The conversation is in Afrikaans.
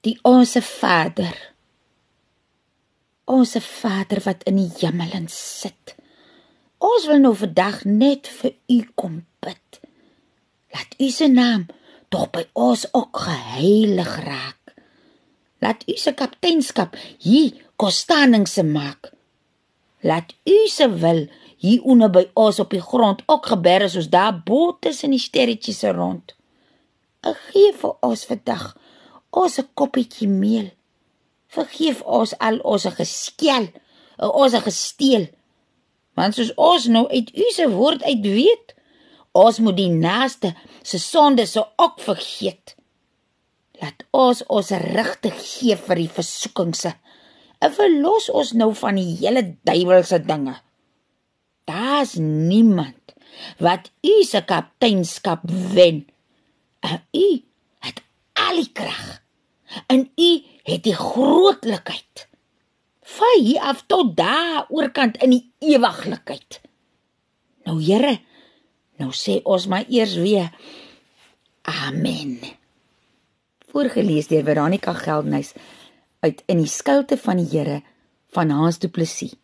Die onsse Vader. Onsse Vader wat in die hemel sit. Ons wil nou vandag net vir u kom bid. Laat u se naam tog by ons ook geheilig raak. Laat u se kapteinskap hier konstaningse maak. Laat u se wil hier onder by ons op die grond ook gebeur soos daar bo tussen die sterretjies rond. Ek gee vir ons vandag ons 'n koppietjie meel. Vergeef ons al ons geskel, ons gesteel. Want soos ons nou uit u se woord uit weet, ons moet die naaste se sonde so ook vergeet. Laat ons ons regte gee vir die versoekingse. En verlos ons nou van die hele duiwelse dinge. Daar's niemand wat u se kapteinskap wen. En u het al die krag. En u het die grootlikheid. Van hier af tot daar oorkant in die ewiglikheid. Nou Here, nou sê ons maar eers weer amen. Voorgeles deur Veronica Geldnys uit in die skuilte van die Here van Hans Du Plessis.